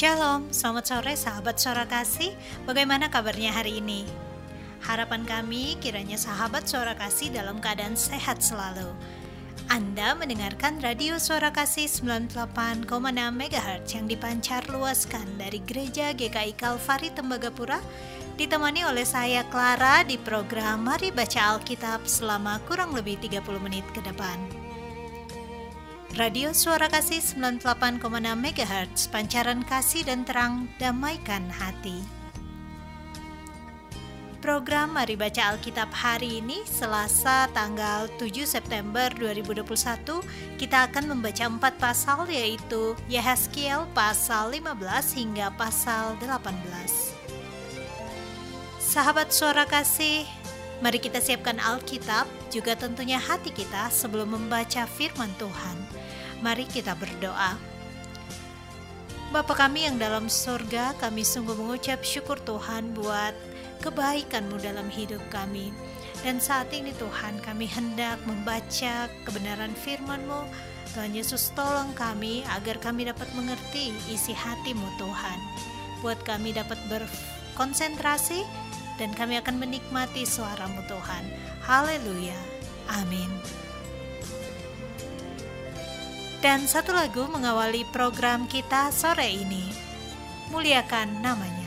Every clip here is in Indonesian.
Shalom, selamat sore sahabat suara kasih. Bagaimana kabarnya hari ini? Harapan kami kiranya sahabat suara kasih dalam keadaan sehat selalu. Anda mendengarkan radio suara kasih 98,6 MHz yang dipancar luaskan dari Gereja GKI Kalvari Tembagapura ditemani oleh saya Clara di program Mari Baca Alkitab selama kurang lebih 30 menit ke depan. Radio Suara Kasih 98,6 MHz, pancaran kasih dan terang, damaikan hati. Program Mari Baca Alkitab hari ini, Selasa tanggal 7 September 2021, kita akan membaca empat pasal yaitu Yehezkiel pasal 15 hingga pasal 18. Sahabat Suara Kasih, Mari kita siapkan Alkitab, juga tentunya hati kita sebelum membaca firman Tuhan. Mari kita berdoa. Bapa kami yang dalam surga, kami sungguh mengucap syukur Tuhan buat kebaikan-Mu dalam hidup kami. Dan saat ini Tuhan, kami hendak membaca kebenaran firman-Mu. Tuhan Yesus tolong kami agar kami dapat mengerti isi hatimu Tuhan. Buat kami dapat berkonsentrasi dan kami akan menikmati suaramu Tuhan. Haleluya. Amin. Dan satu lagu mengawali program kita sore ini. Muliakan namanya.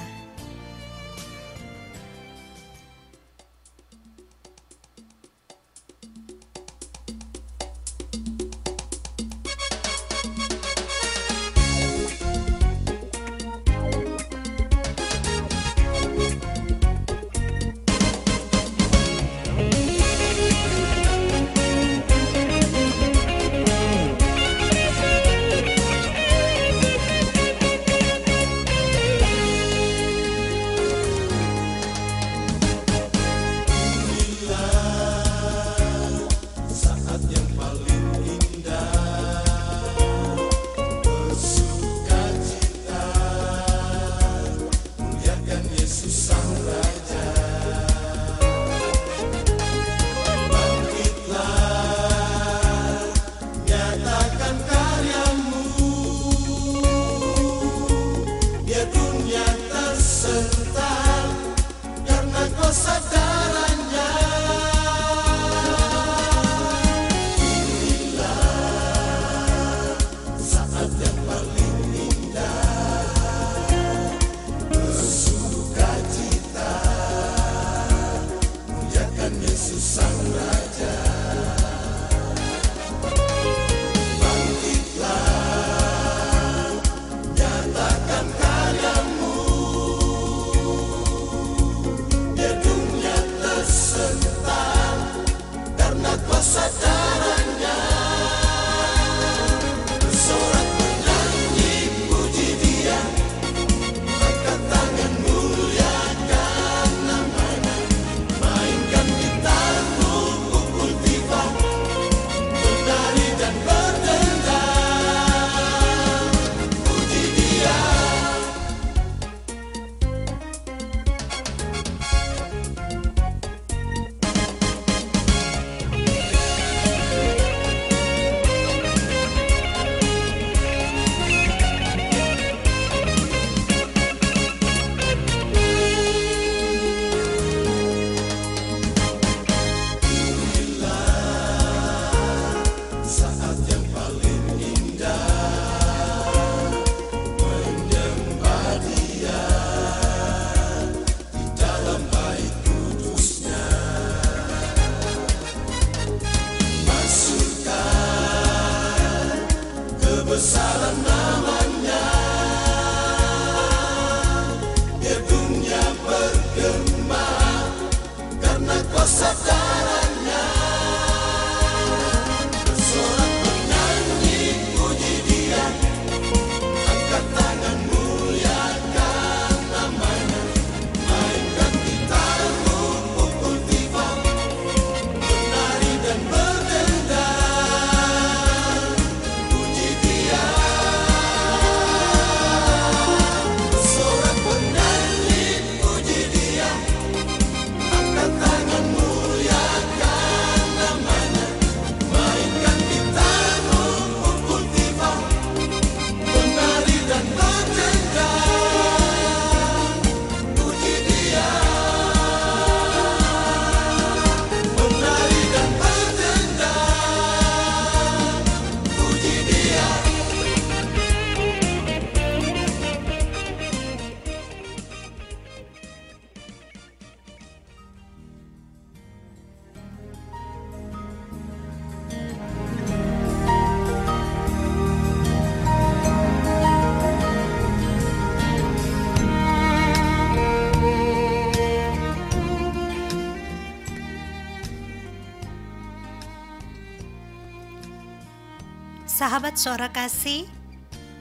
Sahabat suara kasih,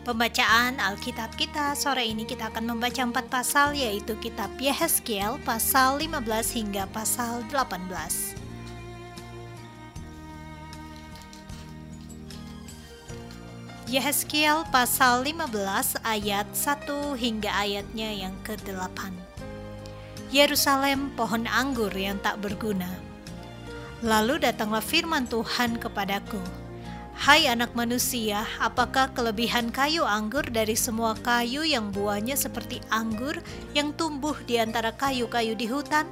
pembacaan Alkitab kita sore ini kita akan membaca empat pasal yaitu kitab Yehezkiel pasal 15 hingga pasal 18. Yehezkiel pasal 15 ayat 1 hingga ayatnya yang ke-8. Yerusalem pohon anggur yang tak berguna. Lalu datanglah firman Tuhan kepadaku. Hai anak manusia, apakah kelebihan kayu anggur dari semua kayu yang buahnya seperti anggur yang tumbuh di antara kayu-kayu di hutan?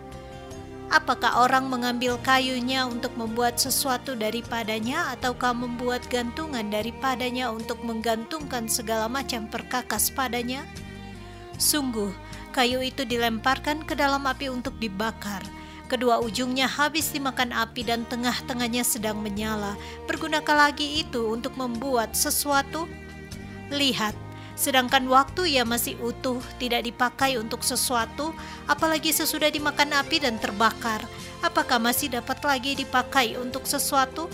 Apakah orang mengambil kayunya untuk membuat sesuatu daripadanya, ataukah membuat gantungan daripadanya untuk menggantungkan segala macam perkakas padanya? Sungguh, kayu itu dilemparkan ke dalam api untuk dibakar. Kedua ujungnya habis dimakan api dan tengah-tengahnya sedang menyala. Bergunakah lagi itu untuk membuat sesuatu? Lihat, Sedangkan waktu ia masih utuh, tidak dipakai untuk sesuatu, apalagi sesudah dimakan api dan terbakar, apakah masih dapat lagi dipakai untuk sesuatu?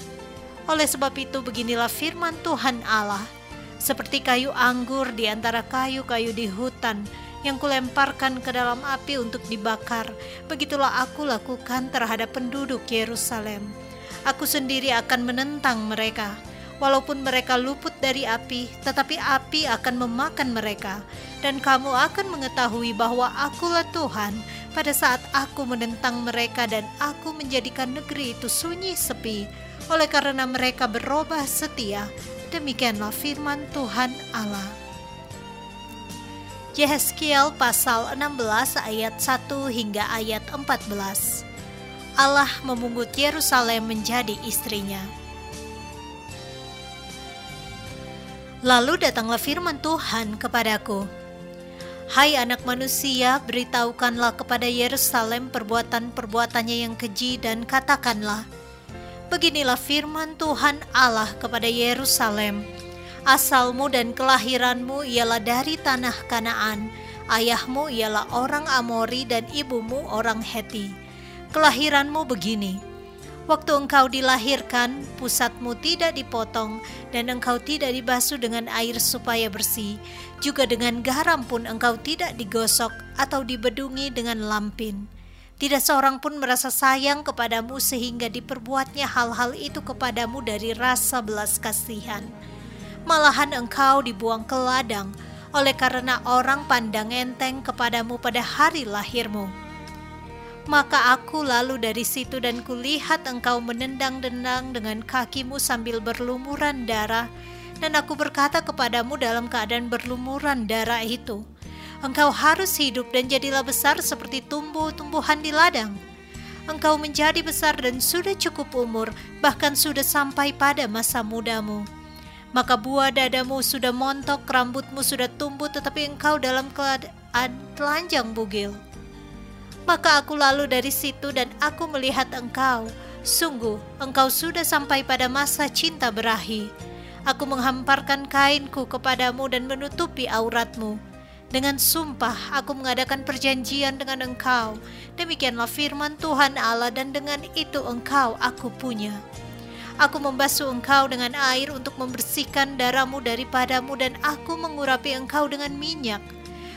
Oleh sebab itu, beginilah firman Tuhan Allah: seperti kayu anggur di antara kayu-kayu di hutan yang kulemparkan ke dalam api untuk dibakar, begitulah aku lakukan terhadap penduduk Yerusalem. Aku sendiri akan menentang mereka Walaupun mereka luput dari api, tetapi api akan memakan mereka, dan kamu akan mengetahui bahwa Akulah Tuhan pada saat Aku menentang mereka, dan Aku menjadikan negeri itu sunyi sepi, oleh karena mereka berubah setia. Demikianlah firman Tuhan Allah. Yehezkiel pasal 16 ayat 1 hingga ayat 14. Allah memungut Yerusalem menjadi istrinya. Lalu datanglah firman Tuhan kepadaku, Hai anak manusia, beritahukanlah kepada Yerusalem perbuatan-perbuatannya yang keji dan katakanlah, Beginilah firman Tuhan Allah kepada Yerusalem, Asalmu dan kelahiranmu ialah dari tanah Kanaan, ayahmu ialah orang Amori dan ibumu orang Heti. Kelahiranmu begini, Waktu engkau dilahirkan, pusatmu tidak dipotong, dan engkau tidak dibasuh dengan air supaya bersih. Juga dengan garam pun engkau tidak digosok atau dibedungi dengan lampin. Tidak seorang pun merasa sayang kepadamu sehingga diperbuatnya hal-hal itu kepadamu dari rasa belas kasihan. Malahan engkau dibuang ke ladang oleh karena orang pandang enteng kepadamu pada hari lahirmu maka aku lalu dari situ dan kulihat engkau menendang-dendang dengan kakimu sambil berlumuran darah, dan aku berkata kepadamu dalam keadaan berlumuran darah itu, Engkau harus hidup dan jadilah besar seperti tumbuh-tumbuhan di ladang. Engkau menjadi besar dan sudah cukup umur, bahkan sudah sampai pada masa mudamu. Maka buah dadamu sudah montok, rambutmu sudah tumbuh, tetapi engkau dalam keadaan telanjang bugil maka aku lalu dari situ dan aku melihat engkau. Sungguh, engkau sudah sampai pada masa cinta berahi. Aku menghamparkan kainku kepadamu dan menutupi auratmu. Dengan sumpah aku mengadakan perjanjian dengan engkau. Demikianlah firman Tuhan Allah dan dengan itu engkau aku punya. Aku membasuh engkau dengan air untuk membersihkan darahmu daripadamu dan aku mengurapi engkau dengan minyak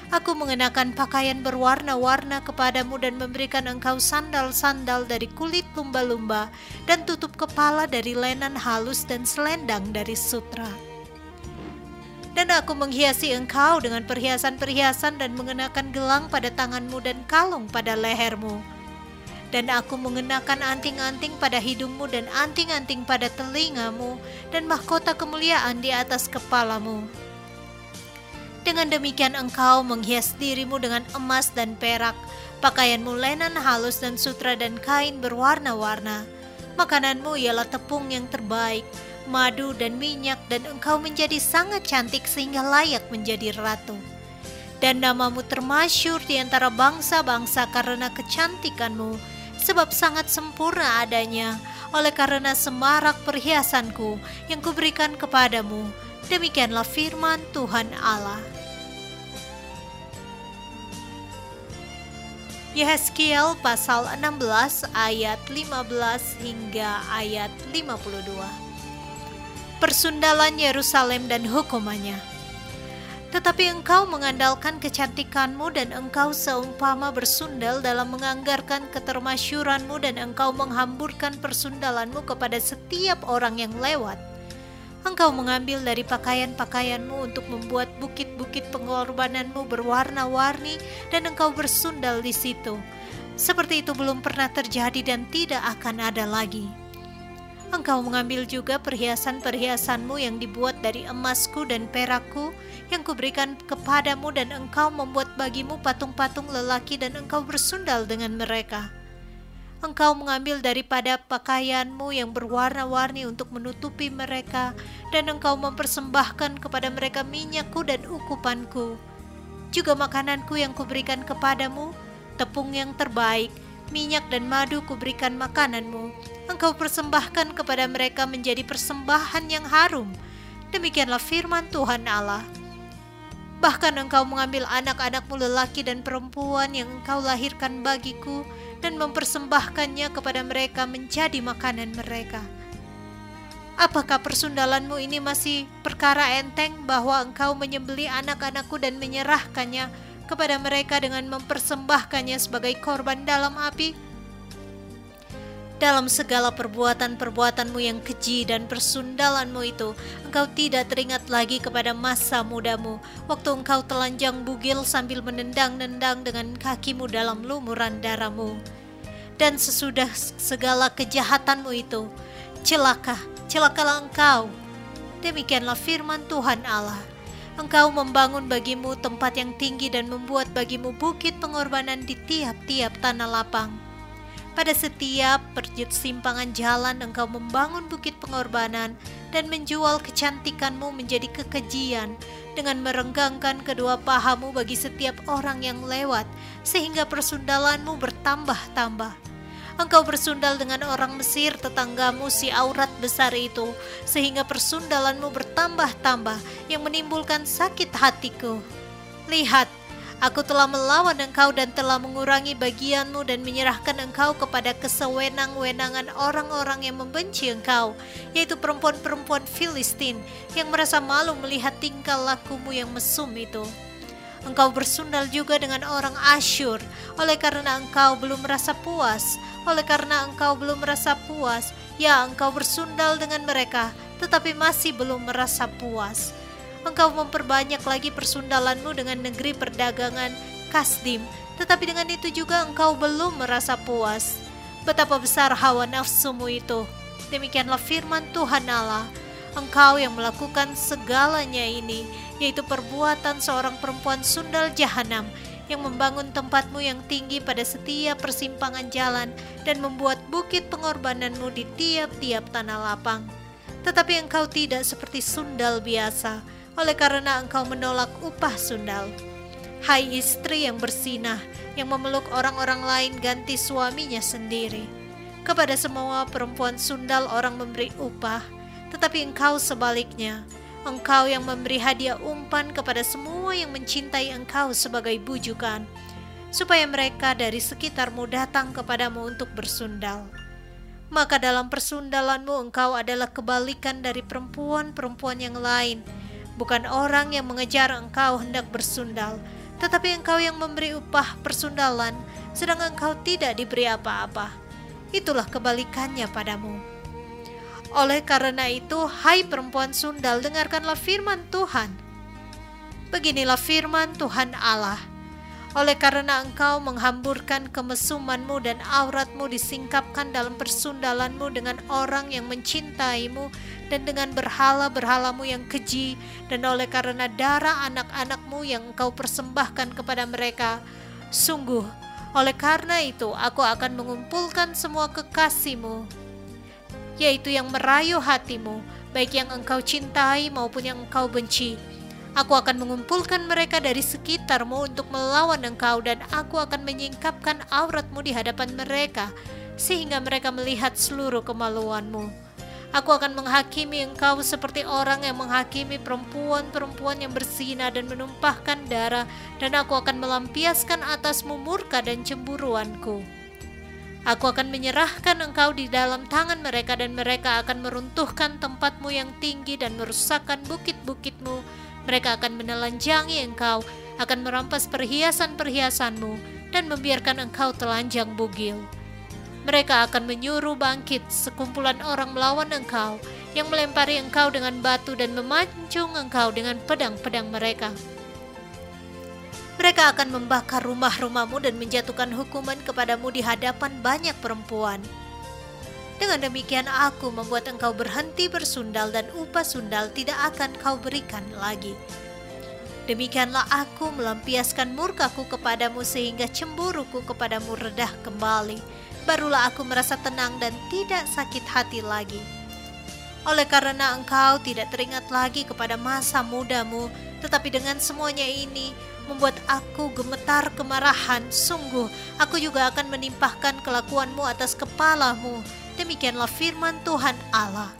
Aku mengenakan pakaian berwarna-warna kepadamu dan memberikan engkau sandal-sandal dari kulit lumba-lumba dan tutup kepala dari lenan halus dan selendang dari sutra. Dan aku menghiasi engkau dengan perhiasan-perhiasan dan mengenakan gelang pada tanganmu dan kalung pada lehermu. Dan aku mengenakan anting-anting pada hidungmu dan anting-anting pada telingamu dan mahkota kemuliaan di atas kepalamu dengan demikian engkau menghias dirimu dengan emas dan perak, pakaianmu lenan halus dan sutra dan kain berwarna-warna. Makananmu ialah tepung yang terbaik, madu dan minyak dan engkau menjadi sangat cantik sehingga layak menjadi ratu. Dan namamu termasyur di antara bangsa-bangsa karena kecantikanmu, sebab sangat sempurna adanya, oleh karena semarak perhiasanku yang kuberikan kepadamu, Demikianlah firman Tuhan Allah. Yehezkiel pasal 16 ayat 15 hingga ayat 52. persundalan Yerusalem dan hukumannya. Tetapi engkau mengandalkan kecantikanmu dan engkau seumpama bersundal dalam menganggarkan ketermasyuranmu dan engkau menghamburkan persundalanmu kepada setiap orang yang lewat. Engkau mengambil dari pakaian-pakaianmu untuk membuat bukit-bukit pengorbananmu berwarna-warni dan engkau bersundal di situ. Seperti itu belum pernah terjadi dan tidak akan ada lagi. Engkau mengambil juga perhiasan-perhiasanmu yang dibuat dari emasku dan perakku yang kuberikan kepadamu dan engkau membuat bagimu patung-patung lelaki dan engkau bersundal dengan mereka.' Engkau mengambil daripada pakaianmu yang berwarna-warni untuk menutupi mereka, dan engkau mempersembahkan kepada mereka minyakku dan ukupanku. Juga makananku yang kuberikan kepadamu, tepung yang terbaik, minyak dan madu kuberikan makananmu. Engkau persembahkan kepada mereka menjadi persembahan yang harum. Demikianlah firman Tuhan Allah. Bahkan engkau mengambil anak-anakmu lelaki dan perempuan yang engkau lahirkan bagiku, dan mempersembahkannya kepada mereka menjadi makanan mereka. Apakah persundalanmu ini masih perkara enteng bahwa engkau menyembeli anak-anakku dan menyerahkannya kepada mereka dengan mempersembahkannya sebagai korban dalam api? Dalam segala perbuatan-perbuatanmu yang keji dan persundalanmu itu, engkau tidak teringat lagi kepada masa mudamu, waktu engkau telanjang bugil sambil menendang-nendang dengan kakimu dalam lumuran darahmu. Dan sesudah segala kejahatanmu itu, celaka, celakalah engkau. Demikianlah firman Tuhan Allah. Engkau membangun bagimu tempat yang tinggi dan membuat bagimu bukit pengorbanan di tiap-tiap tanah lapang pada setiap persimpangan jalan engkau membangun bukit pengorbanan dan menjual kecantikanmu menjadi kekejian dengan merenggangkan kedua pahamu bagi setiap orang yang lewat sehingga persundalanmu bertambah-tambah. Engkau bersundal dengan orang Mesir tetanggamu si aurat besar itu sehingga persundalanmu bertambah-tambah yang menimbulkan sakit hatiku. Lihat, Aku telah melawan engkau dan telah mengurangi bagianmu dan menyerahkan engkau kepada kesewenang-wenangan orang-orang yang membenci engkau, yaitu perempuan-perempuan Filistin yang merasa malu melihat tingkah lakumu yang mesum itu. Engkau bersundal juga dengan orang Asyur, oleh karena engkau belum merasa puas, oleh karena engkau belum merasa puas, ya engkau bersundal dengan mereka, tetapi masih belum merasa puas engkau memperbanyak lagi persundalanmu dengan negeri perdagangan Kasdim, tetapi dengan itu juga engkau belum merasa puas. Betapa besar hawa nafsumu itu. Demikianlah firman Tuhan Allah. Engkau yang melakukan segalanya ini, yaitu perbuatan seorang perempuan sundal jahanam yang membangun tempatmu yang tinggi pada setiap persimpangan jalan dan membuat bukit pengorbananmu di tiap-tiap tanah lapang. Tetapi engkau tidak seperti sundal biasa, oleh karena engkau menolak upah sundal. Hai istri yang bersinah, yang memeluk orang-orang lain ganti suaminya sendiri. Kepada semua perempuan sundal orang memberi upah, tetapi engkau sebaliknya, engkau yang memberi hadiah umpan kepada semua yang mencintai engkau sebagai bujukan, supaya mereka dari sekitarmu datang kepadamu untuk bersundal. Maka dalam persundalanmu engkau adalah kebalikan dari perempuan-perempuan yang lain, Bukan orang yang mengejar engkau hendak bersundal, tetapi engkau yang memberi upah persundalan, sedang engkau tidak diberi apa-apa. Itulah kebalikannya padamu. Oleh karena itu, hai perempuan sundal, dengarkanlah firman Tuhan. Beginilah firman Tuhan Allah oleh karena engkau menghamburkan kemesumanmu dan auratmu disingkapkan dalam persundalanmu dengan orang yang mencintaimu dan dengan berhala-berhalamu yang keji dan oleh karena darah anak-anakmu yang engkau persembahkan kepada mereka. Sungguh, oleh karena itu aku akan mengumpulkan semua kekasihmu, yaitu yang merayu hatimu, baik yang engkau cintai maupun yang engkau benci Aku akan mengumpulkan mereka dari sekitarmu untuk melawan engkau dan aku akan menyingkapkan auratmu di hadapan mereka sehingga mereka melihat seluruh kemaluanmu. Aku akan menghakimi engkau seperti orang yang menghakimi perempuan-perempuan yang bersina dan menumpahkan darah dan aku akan melampiaskan atasmu murka dan cemburuanku. Aku akan menyerahkan engkau di dalam tangan mereka dan mereka akan meruntuhkan tempatmu yang tinggi dan merusakkan bukit-bukitmu. Mereka akan menelanjangi engkau, akan merampas perhiasan-perhiasanmu dan membiarkan engkau telanjang bugil. Mereka akan menyuruh bangkit sekumpulan orang melawan engkau yang melempari engkau dengan batu dan memancung engkau dengan pedang-pedang mereka. Mereka akan membakar rumah-rumahmu dan menjatuhkan hukuman kepadamu di hadapan banyak perempuan. Dengan demikian aku membuat engkau berhenti bersundal dan upah sundal tidak akan kau berikan lagi. Demikianlah aku melampiaskan murkaku kepadamu sehingga cemburuku kepadamu redah kembali. Barulah aku merasa tenang dan tidak sakit hati lagi. Oleh karena engkau tidak teringat lagi kepada masa mudamu, tetapi dengan semuanya ini, membuat aku gemetar kemarahan. Sungguh, aku juga akan menimpahkan kelakuanmu atas kepalamu. Demikianlah firman Tuhan Allah.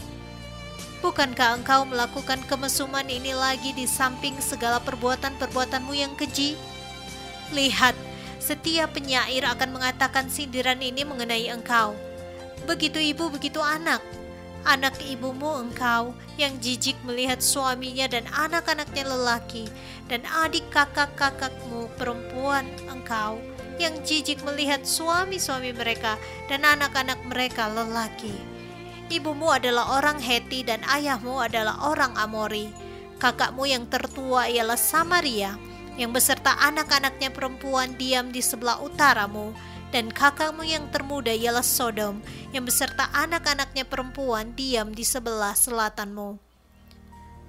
Bukankah engkau melakukan kemesuman ini lagi di samping segala perbuatan-perbuatanmu yang keji? Lihat, setiap penyair akan mengatakan sindiran ini mengenai engkau. Begitu ibu, begitu anak anak ibumu engkau yang jijik melihat suaminya dan anak-anaknya lelaki, dan adik kakak-kakakmu perempuan engkau yang jijik melihat suami-suami mereka dan anak-anak mereka lelaki. Ibumu adalah orang Heti dan ayahmu adalah orang Amori. Kakakmu yang tertua ialah Samaria, yang beserta anak-anaknya perempuan diam di sebelah utaramu, dan kakakmu yang termuda ialah Sodom, yang beserta anak-anaknya perempuan diam di sebelah selatanmu.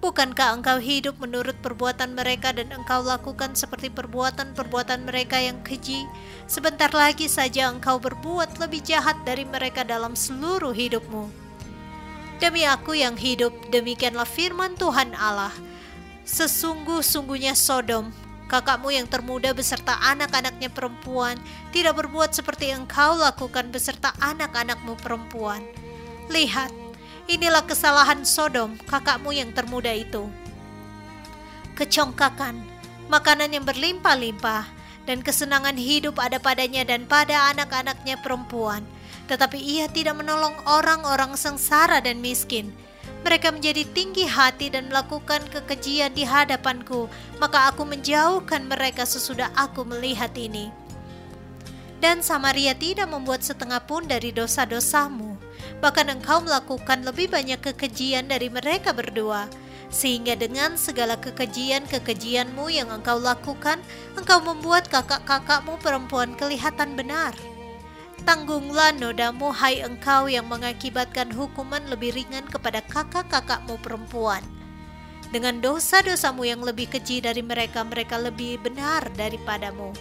Bukankah engkau hidup menurut perbuatan mereka dan engkau lakukan seperti perbuatan-perbuatan mereka yang keji? Sebentar lagi saja engkau berbuat lebih jahat dari mereka dalam seluruh hidupmu. Demi aku yang hidup, demikianlah firman Tuhan Allah. Sesungguh-sungguhnya Sodom kakakmu yang termuda beserta anak-anaknya perempuan tidak berbuat seperti engkau lakukan beserta anak-anakmu perempuan. Lihat, inilah kesalahan Sodom, kakakmu yang termuda itu. Kecongkakan, makanan yang berlimpah-limpah, dan kesenangan hidup ada padanya dan pada anak-anaknya perempuan. Tetapi ia tidak menolong orang-orang sengsara dan miskin, mereka menjadi tinggi hati dan melakukan kekejian di hadapanku, maka aku menjauhkan mereka sesudah aku melihat ini. Dan Samaria tidak membuat setengah pun dari dosa-dosamu, bahkan engkau melakukan lebih banyak kekejian dari mereka berdua, sehingga dengan segala kekejian-kekejianmu yang engkau lakukan, engkau membuat kakak-kakakmu perempuan kelihatan benar.' Tanggunglah nodamu hai engkau yang mengakibatkan hukuman lebih ringan kepada kakak-kakakmu perempuan. Dengan dosa-dosamu yang lebih keji dari mereka, mereka lebih benar daripadamu.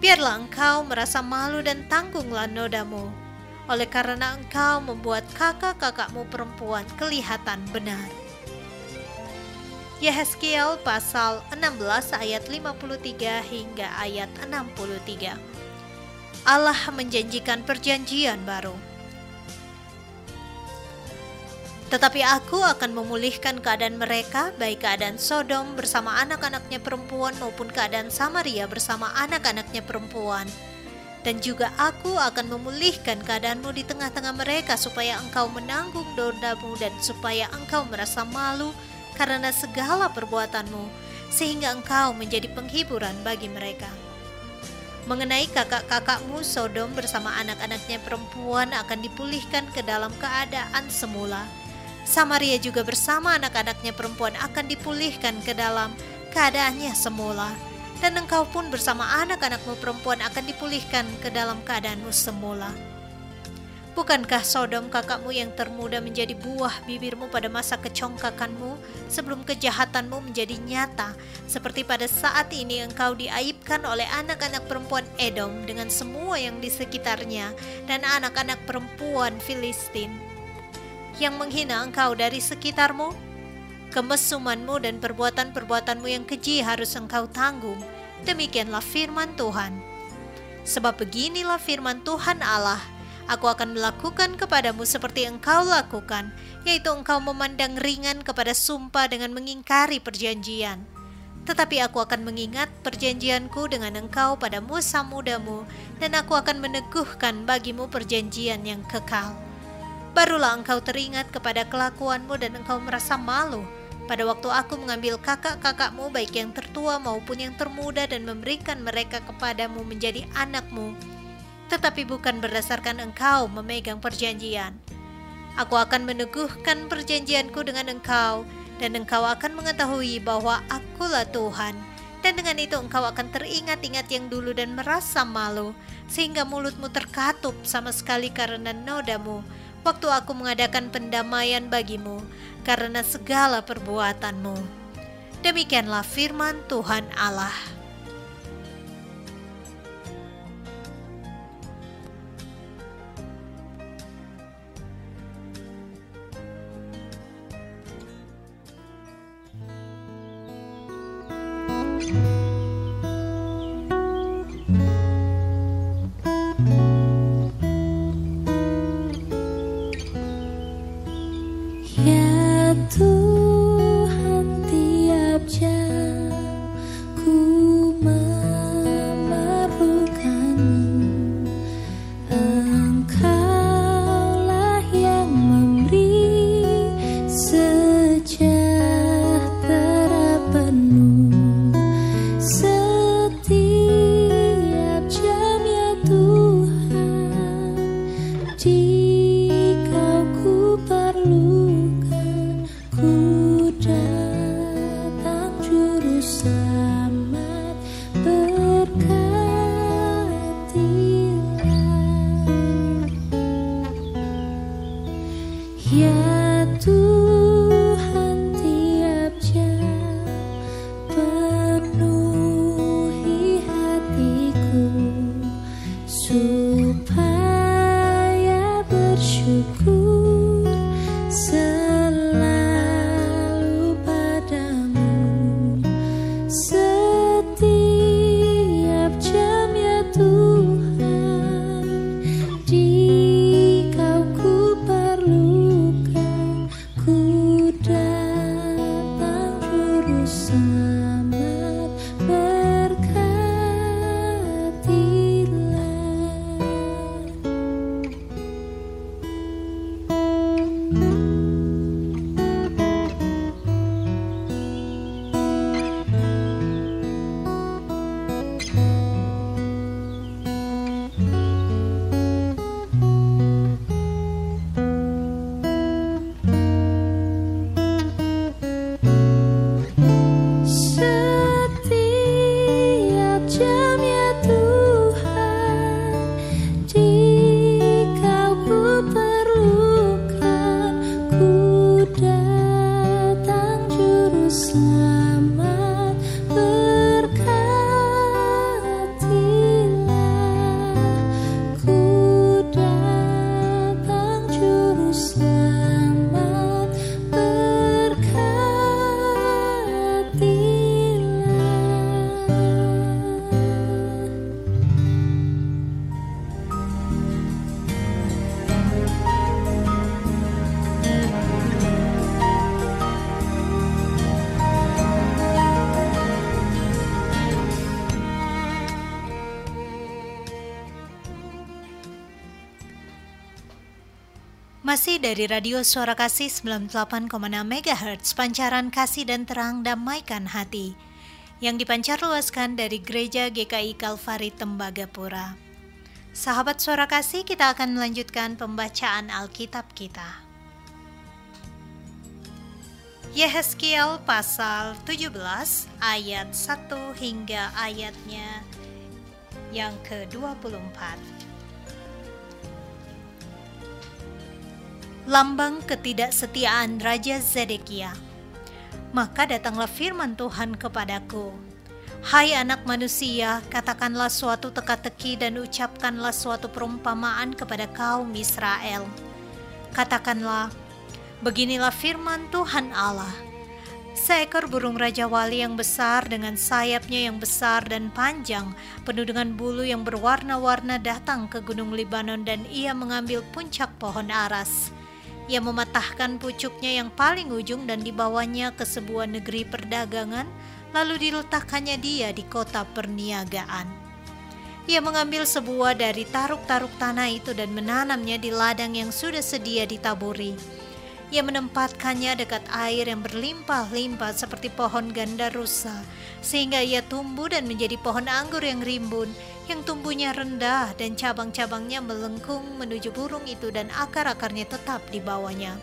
Biarlah engkau merasa malu dan tanggunglah nodamu. Oleh karena engkau membuat kakak-kakakmu perempuan kelihatan benar. Yehezkiel pasal 16 ayat 53 hingga ayat 63. Allah menjanjikan perjanjian baru. Tetapi aku akan memulihkan keadaan mereka, baik keadaan Sodom bersama anak-anaknya perempuan maupun keadaan Samaria bersama anak-anaknya perempuan. Dan juga aku akan memulihkan keadaanmu di tengah-tengah mereka supaya engkau menanggung dodamu dan supaya engkau merasa malu karena segala perbuatanmu, sehingga engkau menjadi penghiburan bagi mereka mengenai kakak-kakakmu Sodom bersama anak-anaknya perempuan akan dipulihkan ke dalam keadaan semula. Samaria juga bersama anak-anaknya perempuan akan dipulihkan ke dalam keadaannya semula. Dan engkau pun bersama anak-anakmu perempuan akan dipulihkan ke dalam keadaanmu semula. Bukankah Sodom kakakmu yang termuda menjadi buah bibirmu pada masa kecongkakanmu sebelum kejahatanmu menjadi nyata seperti pada saat ini engkau diaibkan oleh anak-anak perempuan Edom dengan semua yang di sekitarnya dan anak-anak perempuan Filistin yang menghina engkau dari sekitarmu? Kemesumanmu dan perbuatan-perbuatanmu yang keji harus engkau tanggung. Demikianlah firman Tuhan. Sebab beginilah firman Tuhan Allah – Aku akan melakukan kepadamu seperti engkau lakukan, yaitu engkau memandang ringan kepada sumpah dengan mengingkari perjanjian. Tetapi aku akan mengingat perjanjianku dengan engkau pada musa mudamu, dan aku akan meneguhkan bagimu perjanjian yang kekal. Barulah engkau teringat kepada kelakuanmu dan engkau merasa malu pada waktu aku mengambil kakak-kakakmu baik yang tertua maupun yang termuda dan memberikan mereka kepadamu menjadi anakmu, tetapi bukan berdasarkan engkau memegang perjanjian. Aku akan meneguhkan perjanjianku dengan engkau, dan engkau akan mengetahui bahwa akulah Tuhan. Dan dengan itu engkau akan teringat-ingat yang dulu dan merasa malu, sehingga mulutmu terkatup sama sekali karena nodamu, waktu aku mengadakan pendamaian bagimu karena segala perbuatanmu. Demikianlah firman Tuhan Allah. Dari Radio Suara Kasih 98,6 MHz, pancaran kasih dan terang damaikan hati, yang dipancar luaskan dari Gereja GKI Kalvari Tembagapura. Sahabat Suara Kasih, kita akan melanjutkan pembacaan Alkitab kita. Yehezkiel pasal 17 ayat 1 hingga ayatnya yang ke-24. Lambang ketidaksetiaan Raja Zedekia. Maka datanglah firman Tuhan kepadaku, Hai anak manusia, katakanlah suatu teka-teki dan ucapkanlah suatu perumpamaan kepada kaum Israel. Katakanlah, beginilah firman Tuhan Allah. Seekor burung raja wali yang besar dengan sayapnya yang besar dan panjang, penuh dengan bulu yang berwarna-warna datang ke gunung Libanon dan ia mengambil puncak pohon aras ia mematahkan pucuknya yang paling ujung dan dibawanya ke sebuah negeri perdagangan, lalu diletakkannya dia di kota perniagaan. Ia mengambil sebuah dari taruk-taruk tanah itu dan menanamnya di ladang yang sudah sedia ditaburi. Ia menempatkannya dekat air yang berlimpah-limpah seperti pohon ganda rusa, sehingga ia tumbuh dan menjadi pohon anggur yang rimbun, yang tumbuhnya rendah dan cabang-cabangnya melengkung menuju burung itu dan akar-akarnya tetap di bawahnya.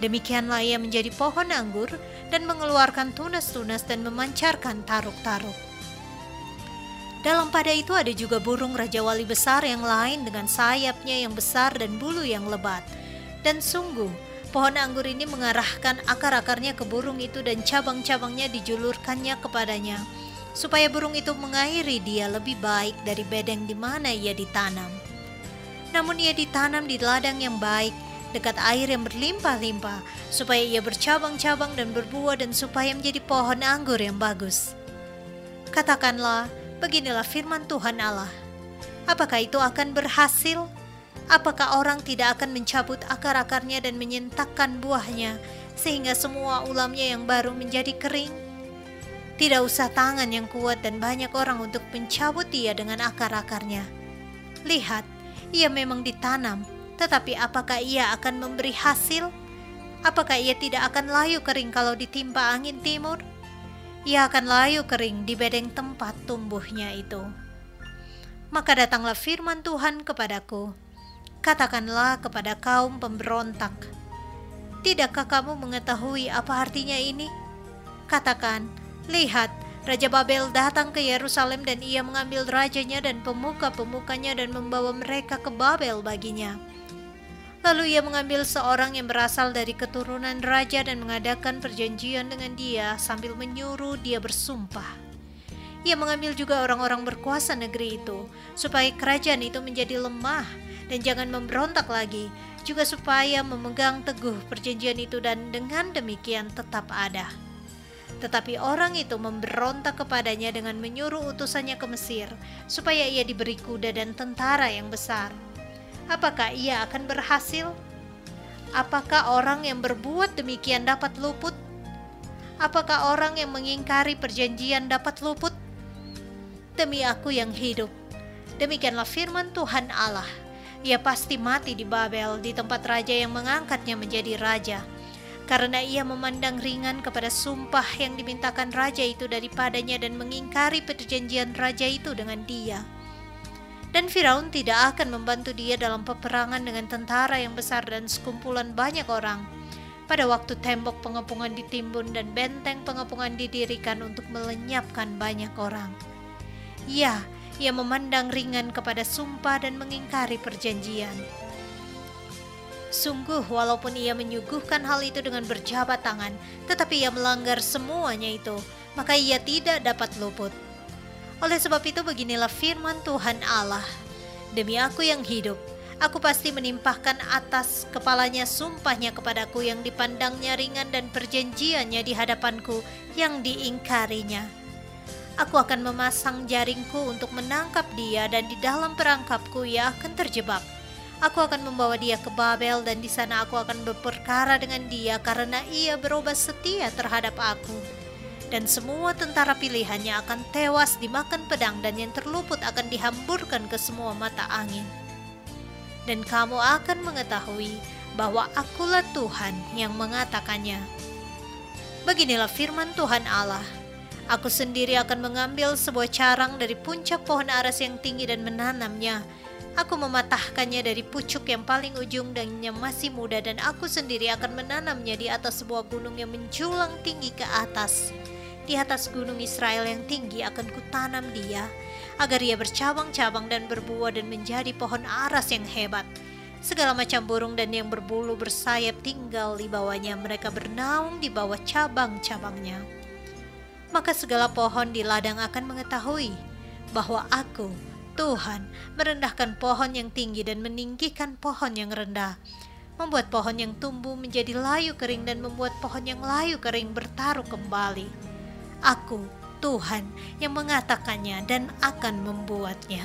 Demikianlah ia menjadi pohon anggur dan mengeluarkan tunas-tunas dan memancarkan taruk-taruk. Dalam pada itu ada juga burung Raja Wali besar yang lain dengan sayapnya yang besar dan bulu yang lebat. Dan sungguh, pohon anggur ini mengarahkan akar-akarnya ke burung itu dan cabang-cabangnya dijulurkannya kepadanya, supaya burung itu mengairi dia lebih baik dari bedeng di mana ia ditanam. Namun ia ditanam di ladang yang baik, dekat air yang berlimpah-limpah, supaya ia bercabang-cabang dan berbuah dan supaya menjadi pohon anggur yang bagus. Katakanlah, beginilah firman Tuhan Allah. Apakah itu akan berhasil? Apakah orang tidak akan mencabut akar-akarnya dan menyentakkan buahnya, sehingga semua ulamnya yang baru menjadi kering? Tidak usah tangan yang kuat dan banyak orang untuk mencabut dia dengan akar-akarnya. Lihat, ia memang ditanam, tetapi apakah ia akan memberi hasil? Apakah ia tidak akan layu kering kalau ditimpa angin timur? Ia akan layu kering di bedeng tempat tumbuhnya itu. Maka datanglah firman Tuhan kepadaku. Katakanlah kepada kaum pemberontak, Tidakkah kamu mengetahui apa artinya ini? Katakan, lihat, Raja Babel datang ke Yerusalem dan ia mengambil rajanya dan pemuka-pemukanya dan membawa mereka ke Babel baginya Lalu ia mengambil seorang yang berasal dari keturunan raja dan mengadakan perjanjian dengan dia sambil menyuruh dia bersumpah. Ia mengambil juga orang-orang berkuasa negeri itu, supaya kerajaan itu menjadi lemah dan jangan memberontak lagi, juga supaya memegang teguh perjanjian itu dan dengan demikian tetap ada. Tetapi orang itu memberontak kepadanya dengan menyuruh utusannya ke Mesir, supaya ia diberi kuda dan tentara yang besar apakah ia akan berhasil? Apakah orang yang berbuat demikian dapat luput? Apakah orang yang mengingkari perjanjian dapat luput? Demi aku yang hidup, demikianlah firman Tuhan Allah. Ia pasti mati di Babel, di tempat raja yang mengangkatnya menjadi raja, karena ia memandang ringan kepada sumpah yang dimintakan raja itu daripadanya dan mengingkari perjanjian raja itu dengan dia dan Firaun tidak akan membantu dia dalam peperangan dengan tentara yang besar dan sekumpulan banyak orang. Pada waktu tembok pengepungan ditimbun dan benteng pengepungan didirikan untuk melenyapkan banyak orang. Ya, ia memandang ringan kepada sumpah dan mengingkari perjanjian. Sungguh, walaupun ia menyuguhkan hal itu dengan berjabat tangan, tetapi ia melanggar semuanya itu, maka ia tidak dapat luput. Oleh sebab itu beginilah firman Tuhan Allah. Demi aku yang hidup, aku pasti menimpahkan atas kepalanya sumpahnya kepadaku yang dipandangnya ringan dan perjanjiannya di hadapanku yang diingkarinya. Aku akan memasang jaringku untuk menangkap dia dan di dalam perangkapku ia akan terjebak. Aku akan membawa dia ke Babel dan di sana aku akan berperkara dengan dia karena ia berubah setia terhadap aku dan semua tentara pilihannya akan tewas dimakan pedang dan yang terluput akan dihamburkan ke semua mata angin. Dan kamu akan mengetahui bahwa akulah Tuhan yang mengatakannya. Beginilah firman Tuhan Allah. Aku sendiri akan mengambil sebuah carang dari puncak pohon aras yang tinggi dan menanamnya. Aku mematahkannya dari pucuk yang paling ujung dan yang masih muda dan aku sendiri akan menanamnya di atas sebuah gunung yang menjulang tinggi ke atas di atas gunung Israel yang tinggi akan kutanam dia, agar ia bercabang-cabang dan berbuah dan menjadi pohon aras yang hebat. Segala macam burung dan yang berbulu bersayap tinggal di bawahnya, mereka bernaung di bawah cabang-cabangnya. Maka segala pohon di ladang akan mengetahui bahwa aku, Tuhan, merendahkan pohon yang tinggi dan meninggikan pohon yang rendah membuat pohon yang tumbuh menjadi layu kering dan membuat pohon yang layu kering bertaruh kembali. Aku, Tuhan, yang mengatakannya dan akan membuatnya.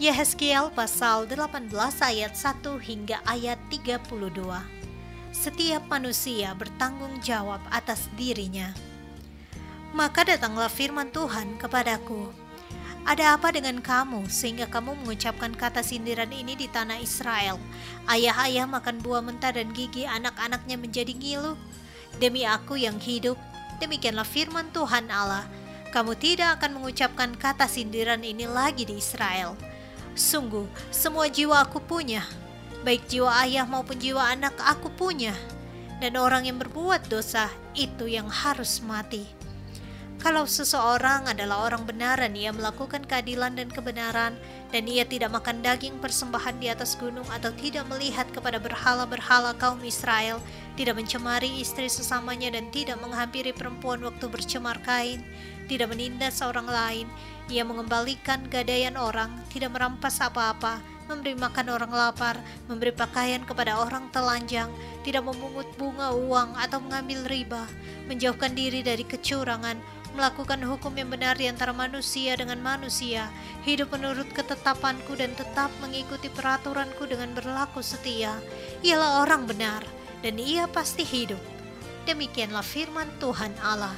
Yehezkiel pasal 18 ayat 1 hingga ayat 32 setiap manusia bertanggung jawab atas dirinya. Maka datanglah firman Tuhan kepadaku, ada apa dengan kamu sehingga kamu mengucapkan kata sindiran ini di tanah Israel? Ayah-ayah makan buah mentah dan gigi anak-anaknya menjadi ngilu. Demi aku yang hidup, demikianlah firman Tuhan Allah. Kamu tidak akan mengucapkan kata sindiran ini lagi di Israel. Sungguh, semua jiwa aku punya, baik jiwa ayah maupun jiwa anak aku punya. Dan orang yang berbuat dosa itu yang harus mati. Kalau seseorang adalah orang benar dan ia melakukan keadilan dan kebenaran, dan ia tidak makan daging persembahan di atas gunung atau tidak melihat kepada berhala-berhala kaum Israel, tidak mencemari istri sesamanya dan tidak menghampiri perempuan waktu bercemar kain, tidak menindas orang lain, ia mengembalikan gadaian orang, tidak merampas apa-apa, memberi makan orang lapar, memberi pakaian kepada orang telanjang, tidak memungut bunga uang atau mengambil riba, menjauhkan diri dari kecurangan, melakukan hukum yang benar di antara manusia dengan manusia, hidup menurut ketetapanku dan tetap mengikuti peraturanku dengan berlaku setia. Ialah orang benar dan ia pasti hidup. Demikianlah firman Tuhan Allah.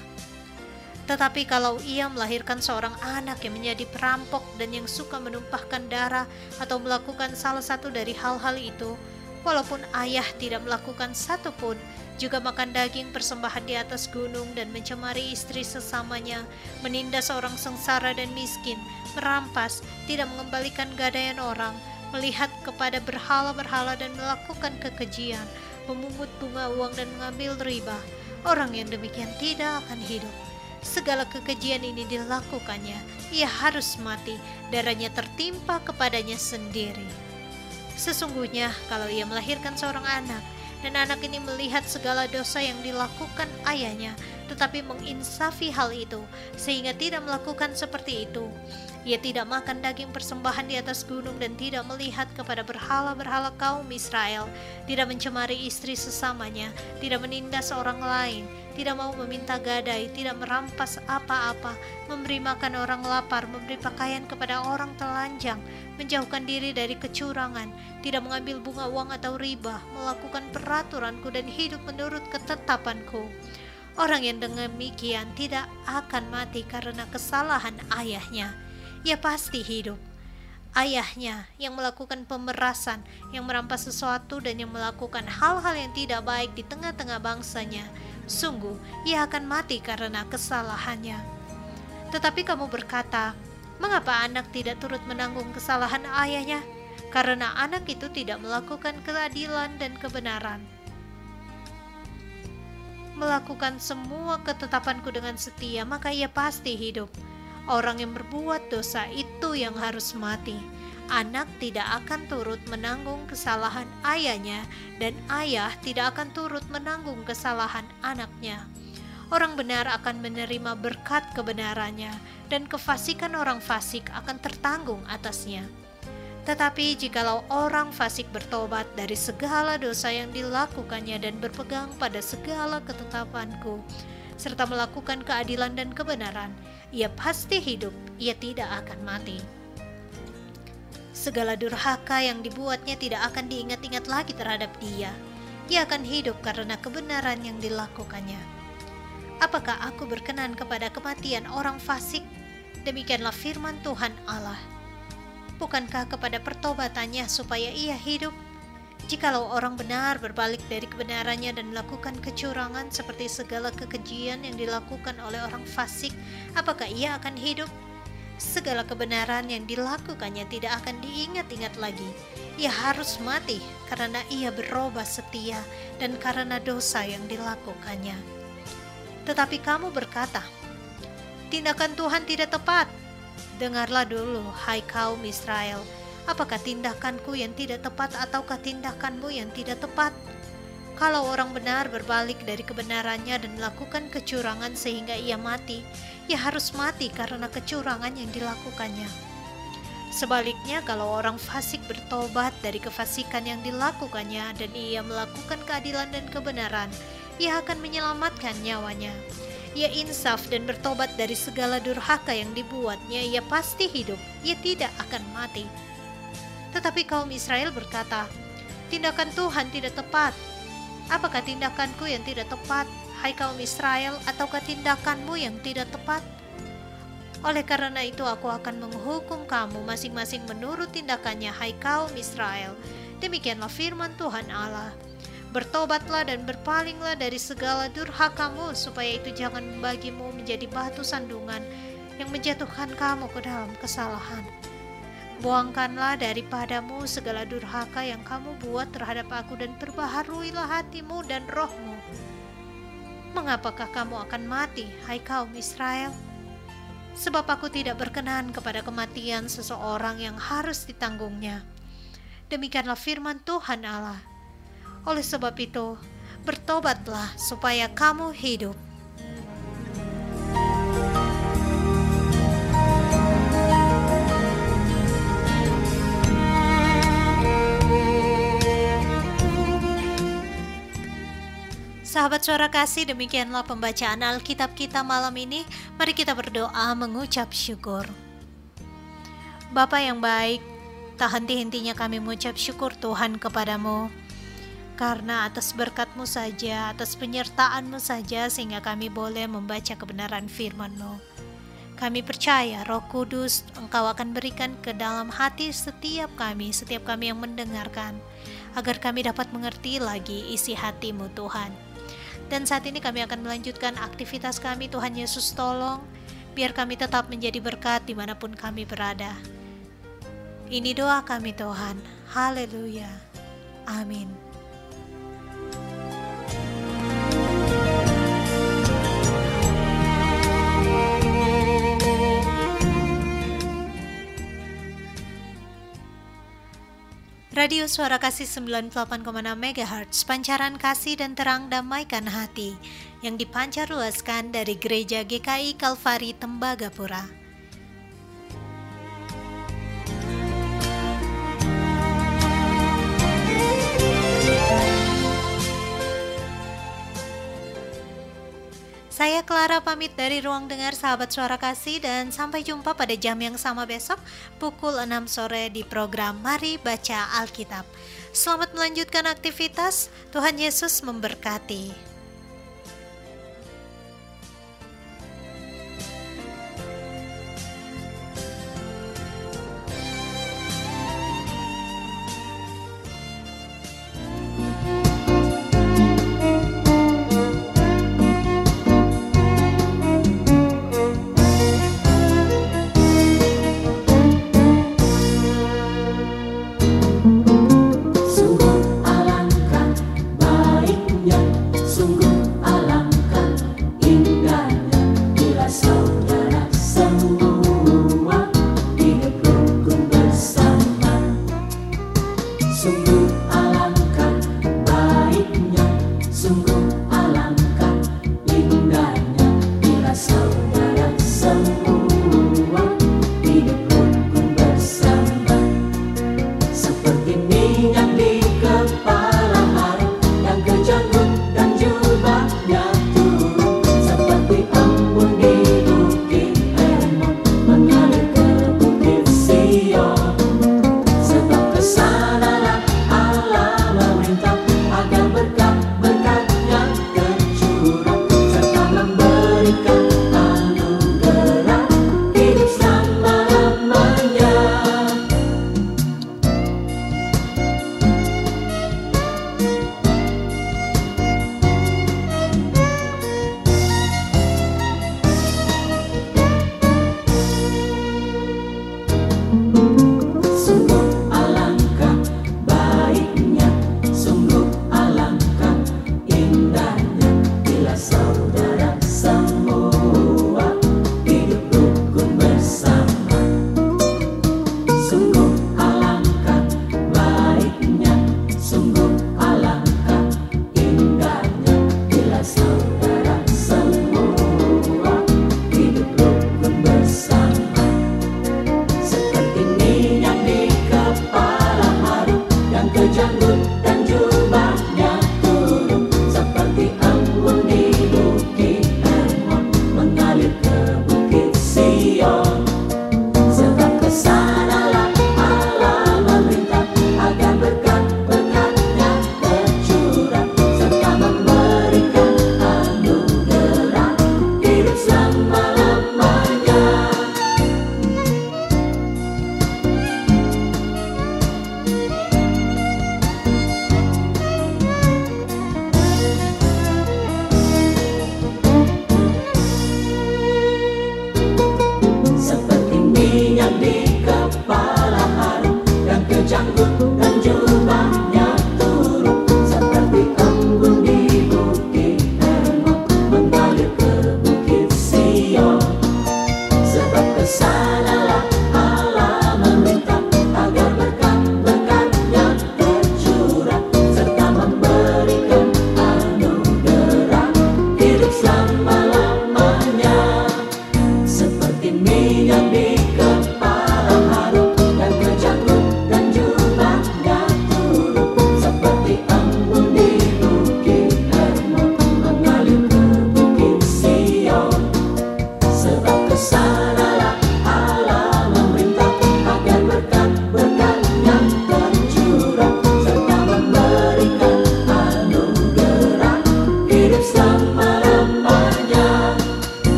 Tetapi kalau ia melahirkan seorang anak yang menjadi perampok dan yang suka menumpahkan darah atau melakukan salah satu dari hal-hal itu, walaupun ayah tidak melakukan satu pun, juga makan daging persembahan di atas gunung dan mencemari istri sesamanya, menindas orang sengsara dan miskin, merampas, tidak mengembalikan gadaian orang, melihat kepada berhala-berhala dan melakukan kekejian, memungut bunga uang dan mengambil riba. Orang yang demikian tidak akan hidup. Segala kekejian ini dilakukannya, ia harus mati, darahnya tertimpa kepadanya sendiri. Sesungguhnya, kalau ia melahirkan seorang anak, dan anak ini melihat segala dosa yang dilakukan ayahnya, tetapi menginsafi hal itu, sehingga tidak melakukan seperti itu. Ia tidak makan daging persembahan di atas gunung dan tidak melihat kepada berhala-berhala kaum Israel, tidak mencemari istri sesamanya, tidak menindas orang lain, tidak mau meminta gadai, tidak merampas apa-apa, memberi makan orang lapar, memberi pakaian kepada orang telanjang, menjauhkan diri dari kecurangan, tidak mengambil bunga uang atau riba, melakukan peraturanku dan hidup menurut ketetapanku. Orang yang demikian tidak akan mati karena kesalahan ayahnya. Ia pasti hidup. Ayahnya yang melakukan pemerasan, yang merampas sesuatu dan yang melakukan hal-hal yang tidak baik di tengah-tengah bangsanya, sungguh ia akan mati karena kesalahannya. Tetapi kamu berkata, Mengapa anak tidak turut menanggung kesalahan ayahnya? Karena anak itu tidak melakukan keadilan dan kebenaran. Melakukan semua ketetapanku dengan setia, maka ia pasti hidup. Orang yang berbuat dosa itu yang harus mati. Anak tidak akan turut menanggung kesalahan ayahnya, dan ayah tidak akan turut menanggung kesalahan anaknya orang benar akan menerima berkat kebenarannya, dan kefasikan orang fasik akan tertanggung atasnya. Tetapi jikalau orang fasik bertobat dari segala dosa yang dilakukannya dan berpegang pada segala ketetapanku, serta melakukan keadilan dan kebenaran, ia pasti hidup, ia tidak akan mati. Segala durhaka yang dibuatnya tidak akan diingat-ingat lagi terhadap dia. Ia akan hidup karena kebenaran yang dilakukannya. Apakah aku berkenan kepada kematian orang fasik Demikianlah firman Tuhan Allah. Bukankah kepada pertobatannya supaya ia hidup? Jikalau orang benar berbalik dari kebenarannya dan melakukan kecurangan seperti segala kekejian yang dilakukan oleh orang fasik, apakah ia akan hidup? Segala kebenaran yang dilakukannya tidak akan diingat-ingat lagi. Ia harus mati karena ia berubah setia dan karena dosa yang dilakukannya. Tetapi kamu berkata, tindakan Tuhan tidak tepat. Dengarlah dulu, hai kaum Israel, apakah tindakanku yang tidak tepat ataukah tindakanmu yang tidak tepat? Kalau orang benar berbalik dari kebenarannya dan melakukan kecurangan sehingga ia mati, ia harus mati karena kecurangan yang dilakukannya. Sebaliknya, kalau orang fasik bertobat dari kefasikan yang dilakukannya dan ia melakukan keadilan dan kebenaran, ia akan menyelamatkan nyawanya ia insaf dan bertobat dari segala durhaka yang dibuatnya, ia pasti hidup, ia tidak akan mati. Tetapi kaum Israel berkata, tindakan Tuhan tidak tepat. Apakah tindakanku yang tidak tepat, hai kaum Israel, ataukah tindakanmu yang tidak tepat? Oleh karena itu aku akan menghukum kamu masing-masing menurut tindakannya hai kaum Israel. Demikianlah firman Tuhan Allah. Bertobatlah dan berpalinglah dari segala durhakamu supaya itu jangan membagimu menjadi batu sandungan yang menjatuhkan kamu ke dalam kesalahan. Buangkanlah daripadamu segala durhaka yang kamu buat terhadap aku dan perbaharuilah hatimu dan rohmu. Mengapakah kamu akan mati, hai kaum Israel? sebab aku tidak berkenan kepada kematian seseorang yang harus ditanggungnya. Demikianlah firman Tuhan Allah. Oleh sebab itu, bertobatlah supaya kamu hidup. Sahabat suara kasih, demikianlah pembacaan Alkitab kita malam ini. Mari kita berdoa mengucap syukur. Bapa yang baik, tak henti-hentinya kami mengucap syukur Tuhan kepadamu. Karena atas berkatmu saja, atas penyertaanmu saja, sehingga kami boleh membaca kebenaran firmanmu. Kami percaya roh kudus engkau akan berikan ke dalam hati setiap kami, setiap kami yang mendengarkan, agar kami dapat mengerti lagi isi hatimu Tuhan. Dan saat ini kami akan melanjutkan aktivitas kami. Tuhan Yesus tolong, biar kami tetap menjadi berkat di mana pun kami berada. Ini doa kami Tuhan. Haleluya. Amin. Radio Suara Kasih 98,6 MHz, pancaran kasih dan terang damaikan hati, yang dipancar luaskan dari Gereja GKI Kalvari Tembagapura. Saya Clara pamit dari ruang dengar sahabat suara kasih dan sampai jumpa pada jam yang sama besok pukul 6 sore di program Mari Baca Alkitab. Selamat melanjutkan aktivitas, Tuhan Yesus memberkati.